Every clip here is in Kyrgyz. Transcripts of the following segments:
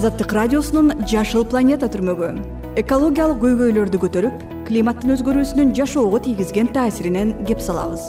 азаттык радиосунун жашыл планета түрмөгү. Экологиялык көйгөйлөрдү көтөрүп климаттын өзгөрүүсүнүн жашоого тийгизген таасиринен кеп салабыз.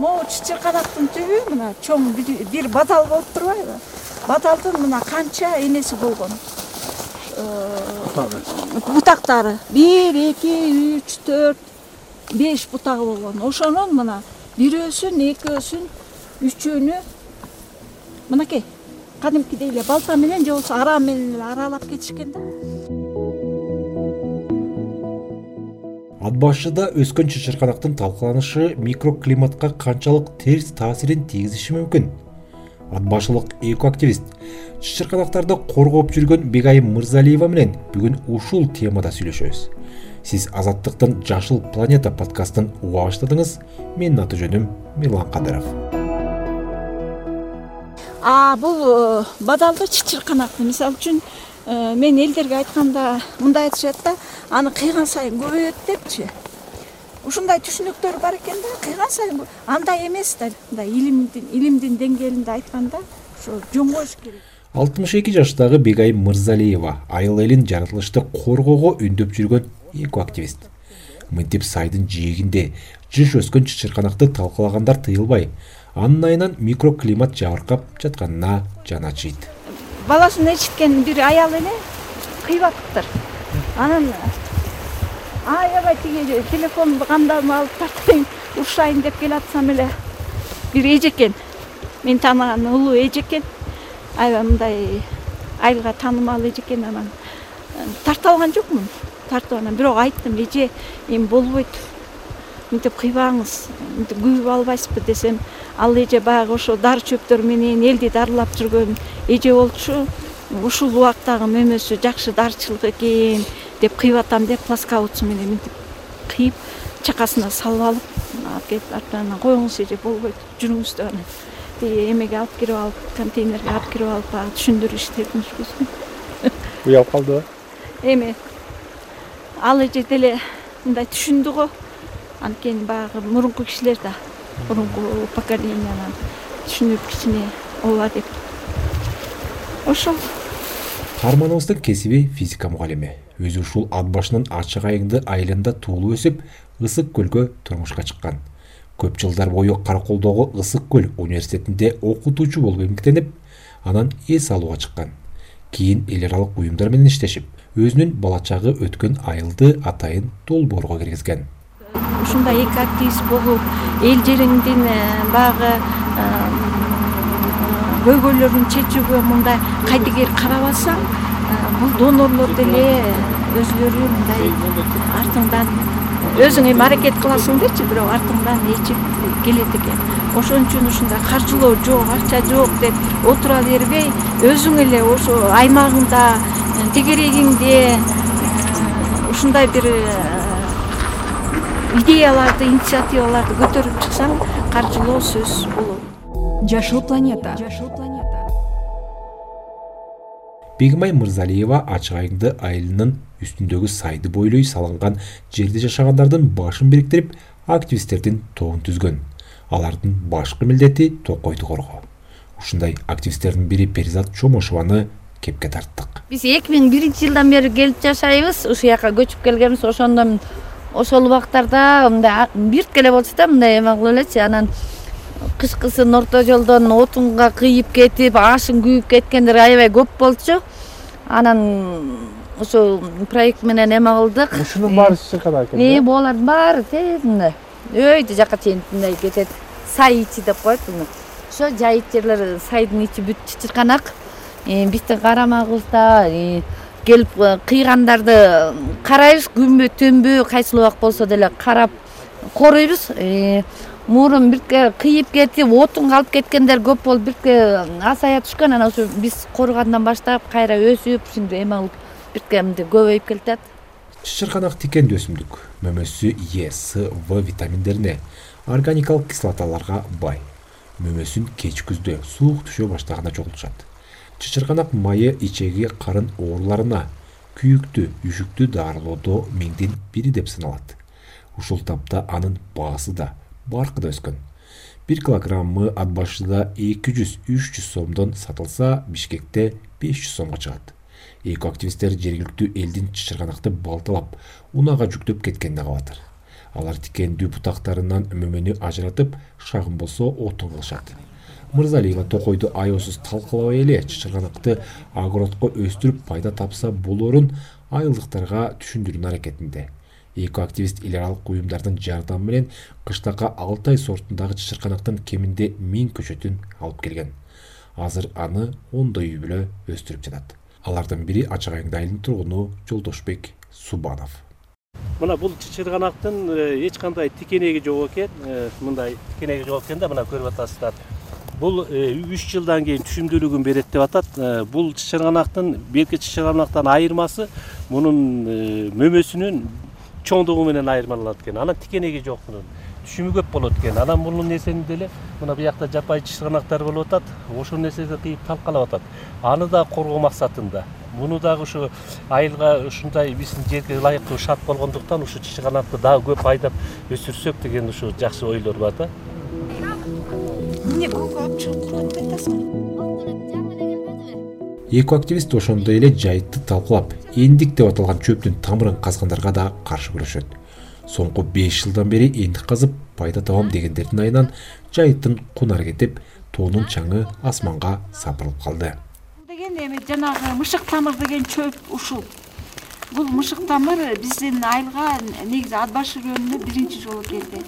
Могу чычырканактын түбү мына чоң бир бадал болуп турбайбы? Бадалдын мына канча энеси болгон? Бутактары. Бир эки үч төрт беш бутагы болгон. Ошонун мына бирөөсүн экөөсүн үчөөнү мынакей кадимкидей эле балта менен же болбосо араа менен эле аралап кетишкен да? Ат башыда өскөн чычырканактын талкаланышы микроклиматка канчалык терс таасирин тийгизиши мүмкүн. Ат башылык экоактивист. Чычырканактарды коргоп жүргөн бегайым мырзалиева менен бүгүн ушул темада сүйлөшөбүз. Сиз азаттыктын жашыл планета подкастын уга баштадыңыз. Менин аты жөнүм мирлан кадыров бул э, бадалды чычырканакты мисалы үчүн э, мен элдерге айтканда мындай айтышат да аны кыйган сайын көбөйөт депчи. Ушундай түшүнүктөр бар экен да кыйган сайын андай эмес да мындай илимдин илимдин деңгээлинде айтканда ошо жоңгоюш керек. алтымыш эки жаштагы бегайым мырзалиева айыл элин жаратылышты коргоого үндөп жүргөн экоактивист мынтип сайдын жээгинде жыш өскөн чычырканакты талкалагандар тыйылбай анын айынан микроклимат жабыркап жатканына жаны ачыйт баласын эчиткен бир аял эле кыйбаттыр анан аябай тиги телефонду кандалып алып тартайын урушайын деп келатсам эле бир эжекен. Мен тааныган улуу эжекен. Аябай мындай айылга таанымал эжекен анан тартып алган жокмун. Тартып анан бирок айттым эже эми болбойт. Мынтип кыйбаңыз мынтип күйүп албайсызбы десем ал эже баягы ошо дары чөптөр менен элди дарылап жүргөн. Эже болчу ушул убактагы мөмөсү жакшы дарычылык экен деп кыйып атам деп плоскоутсу менен мынтип кыйып чакасына салып алып алып келип атып анан коюңуз эже болбойт жүрүңүз деп анан. Тиги эмеге алып кирип алып контейнерге алып кирип алып баягы түшүндүрүү иштерин жүргүздүм уялып калдыбы эми ал эже деле мындай түшүндү го. Анткени баягы мурунку кишилер да мурунку поколениядан түшүнүп кичине ооба деп. Ошол. Каарманыбыздын кесиби физика мугалими. Өзү ушул ат башынын ачык айыңды айылында туулуп өсүп ысык көлгө турмушка чыккан. Көп жылдар бою караколдогу ысык көл университетинде окутуучу болуп эмгектенип анан эс алууга чыккан. Кийин эл аралык уюмдар менен иштешип өзүнүн бала чагы өткөн айылды атайын долбоорго киргизген ушундай эки активист болуп эл жериңдин э, баягы э, көйгөйлөрүн чечүүгө мындай кайдыгер карабасаң э, бул донорлор деле өзүлөрү мындай артыңдан өзүң эми аракет кыласың бирок артыңдан ээрчип келет экен. Ошон үчүн ушундай каржылоо жок акча жок деп отура бербей өзүң эле ошо аймагыңда тегерегиңде ушундай бир идеяларды инициативаларды көтөрүп чыксаң каржылоо сөзсүз болот. Жашыл планета. Жашыл планета. Бегимай мырзалиева ачык айыңды айылынын үстүндөгү сайды бойлой салынган жерде жашагандардын башын бириктирип активисттердин тобун түзгөн. Алардын башкы милдети токойду коргоо ушундай активисттердин бири перизат чомошованы кепке тарттык. Биз эки миң биринчи жылдан бери келип жашайбыз. Ушул жака көчүп келгенбиз ошондон ошол убактарда мындай биртке эле болчу да мындай эме кылып элечи анан кышкысын орто жолдон отунга кыйып кетип ашын күйүп кеткендер аябай көп болчу. Анан ушул проект менен эме кылдык. Ушунун баары чычыркада экен э бугалардын баары тез мындай. Өйдө жака чейин мындай кетет. Сай ичи деп коет буну ошо жайыт жерлер сайдын ичи бүт чычырканак биздин карамагыбызда э, келип э, кыйгандарды карайбыз. Күнбү түнбү кайсыл убак болсо деле карап коруйбуз. Э, мурун бирке кыйып кетип отунга алып кеткендер көп болуп бирке азая түшкөн. Анан ушу биз коругандан баштап кайра өсүп ушинтип эме кылып бирке мынтип көбөйүп келатат чычырканак тикендүү өсүмдүк. Мөмөсү е с в витаминдерине органикалык кислоталарга бай. Мөмөсүн кеч күздө суук түшө баштаганда чогултушат чычырканак майы ичеги карын ооруларына күйүктү үшүктү дарылоодо миңдин бири деп саналат. Ушул тапта анын баасы да баркы да өскөн. Бир килограммы ат башыда эки жүз үч жүз сомдон сатылса бишкекте беш жүз сомго чыгат. Эко активисттер жергиликтүү элдин чычырганакты балталап унаага жүктөп кеткенин кабатыр. Алар тикендүү бутактарынан мөмөнү ажыратып шагын болсо отун кылышат мырзалиева токойду аеосуз талкалабай эле чычырганакты огородко өстүрүп пайда тапса болоорун айылдыктарга түшүндүрүүнүн аракетинде. Эко активист эл аралык уюмдардын жардамы менен кыштакы алтай сортундагы чычырканактын кеминде миң көчөтүн алып келген. Азыр аны ондой үй бүлө өстүрүп жатат. Алардын бири ачык айыңды айылынын тургуну жолдошбек субанов. Мына бул чычырганактын э, эч кандай тикенеги жок экен э, мындай тикенеги жок экен да мына көрүп атасыздар бул э, үч жылдан кийин түшүмдүүлүгүн берет деп атат. Бул чычырганактын берки чычырганактан айырмасы мунун мөмөсүнүн чоңдугу менен айырмаланат экен. Анан тикенеги жок мунун. Түшүмү көп болот экен. Анан бул нерсени деле? Мына буякта жапайы чычырганактар болуп атат. Ошол нерсени кыйып талкалап атат. Аны да коргоо максатында. Муну дагы ушу айылга ушундай биздин жерге ылайыктуу шарт болгондуктан ушу чычырганакты дагы көп айдап өсүрсөк деген ушу жакшы ойлор бар да эмне көккө алып чыгып куруп атпай атасыңбы эко активист ошондой эле жайытты талкуулап эндик деп аталган чөптүн тамырын казгандарга да каршы күрөшөт. Соңку беш жылдан бери эндик казып пайда табам дегендердин айынан жайыттын кунары кетип тоонун чаңы асманга сапырылып калды. Деген эми жанагы мышык тамыр деген чөп ушул. Бул мышык тамыр биздин айылга негизи ат башы районуна биринчи жолу келди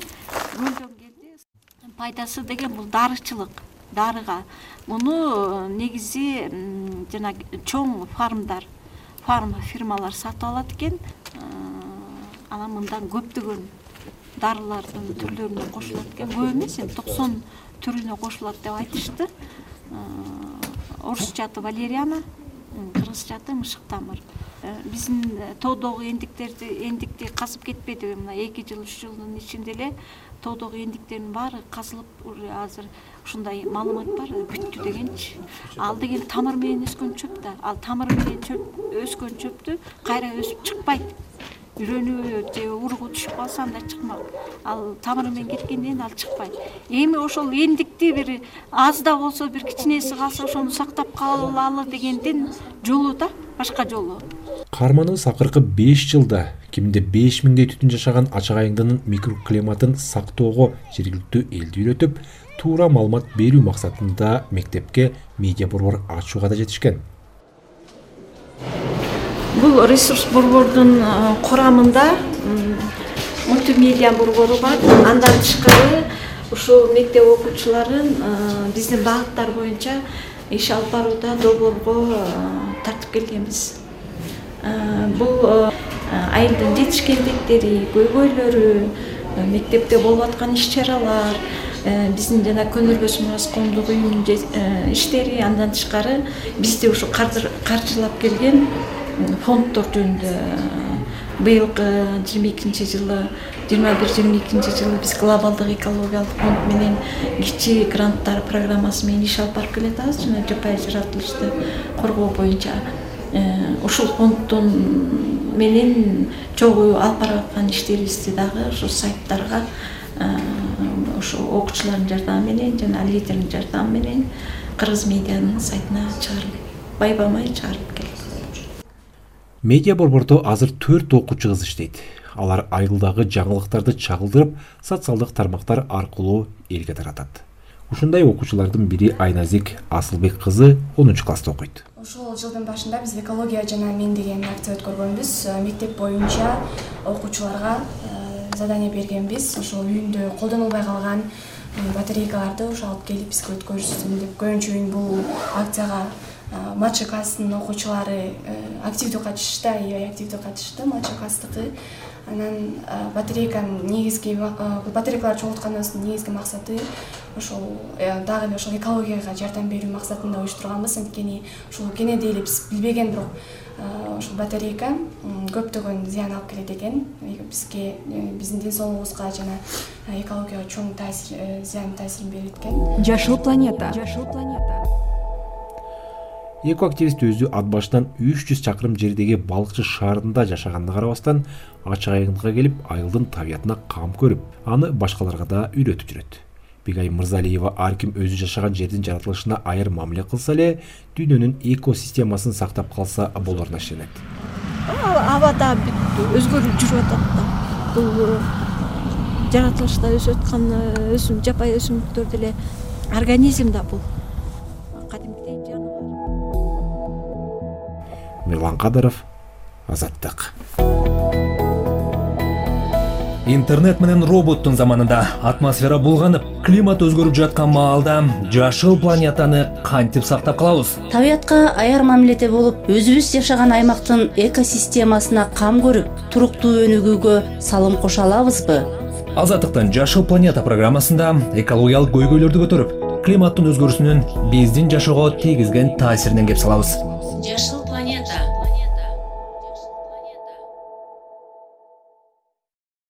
пайдасы деген бул дарычылык дарыга. Муну э, негизи жанагы чоң фармдар фарм фирмалар сатып алат экен. Э, анан мындан көптөгөн дарылардын түрлөрүнө кошулат экен. Көп эмес эми токсон түрүнө кошулат деп айтышты. Э, орусчаты валериана кыргызчаты мышык тамыр биздин тоодогу эндиктерди эндикти казып кетпедиби мына эки жыл үч жылдын ичинде эле тоодогу эндиктердин баары казылып уже азыр ушундай маалымат бар бүттү дегенчи. Ал деген тамыр менен өскөн чөп да ал тамыры менен чөп өскөн чөптү кайра өсүп чыкпайт. Үрөнүбү же уругу түшүп калса анда чыкмак. Ал тамыры менен кеткенден кийин ал чыкпайт. Эми ошол бир аз да болсо бир кичинеси калса ошону сактап калалы дегендин жолу да башка жолу. Каарманыбыз акыркы беш жылда кеминде беш миңдей түтүн жашаган ачык айыңдынын микроклиматын сактоого жергиликтүү элди үйрөтүп туура маалымат берүү максатында мектепке медиа борбор ачууга да жетишкен. Бул ресурс борбордун курамында мультимедиа борбору бар. Андан тышкары ушул мектеп окуучуларын биздин багыттар боюнча иш алып барууда долбоорго тартып келгенбиз. Бул айылдын жетишкендиктери көйгөйлөрү мектепте болуп аткан иш чаралар биздин жана көнөргөс мурас коомдук уюмунун иштери андан тышкары бизди ушу каржылап келген фонддор жөнүндө быйылкы жыйырма экинчи жылы жыйырма бир жыйырма экинчи жылы биз глобалдык экологиялык фонд менен кичи гранттар программасы менен иш алып барып келатабыз жана жапайы жаратылышты коргоо боюнча Э, ушул фонддун менен чогуу алып барып аткан иштерибизди дагы ушул сайттарга ушу э, окуучулардын жардамы менен жана лидердин жардамы менен кыргыз медианын сайтына чыгарып байбамай чыгарып келдик медиа борбордо азыр төрт окуучу кыз иштейт алар айылдагы жаңылыктарды чагылдырып социалдык тармактар аркылуу элге таратат. Ушундай окуучулардын бири айназик асылбек кызы онунчу класста окуйт. Ушул жылдын башында биз экология жана мен деген акция өткөргөнбүз э, мектеп боюнча окуучуларга э, задание бергенбиз. Ошол үйүндө колдонулбай калган батарейкаларды ошо алып келип бизге өткөрүшсүн деп көбүнчө үн бул акцияга э, младший класстын окуучулары активдүү катышышты аябай активдүү катышты младший класстыкы анан батарейканын негизги бул батарейкаларды чогултканыбыздын негизги максаты ошол э, дагы эле ошол экологияга жардам берүү максатында уюштурганбыз. Анткени ушул кенеде эле биз билбеген бирок ушул батарейка көптөгөн зыян алып келет экен. Бизге э, биздин ден соолугубузга жана экологияга чоң таасир э, зыян таасирин берет экен. Жашыл планета. Жашыл планета эко активист өзү ат башынан үч жүз чакырым жердеги балыкчы шаарында жашаганына карабастан ачык айылга келип айылдын табиятына кам көрүп аны башкаларга да үйрөтүп жүрөт. Бегай мырзалиева ар ким өзү жашаган жердин жаратылышына айыр мамиле кылса эле дүйнөнүн экосистемасын сактап калса болоруна ишенет. Аба да бүт өзгөрүп жүрүп атат да. Бул жаратылышта өсүп аткан өсүм жапайы өсүмдүктөр деле организм да бул мирлан кадыров азаттык интернет менен роботтун заманында атмосфера булганып климат өзгөрүп жаткан маалда жашыл планетаны кантип сактап калабыз? Табиятка аяр мамиледе болуп өзүбүз жашаган аймактын экосистемасына кам көрүп туруктуу өнүгүүгө салым кошо алабызбы? Азаттыктын жашыл планета программасында экологиялык көйгөйлөрдү көтөрүп климаттын өзгөрүүсүнүн биздин жашоого тийгизген таасиринен кеп салабыз. Жашыл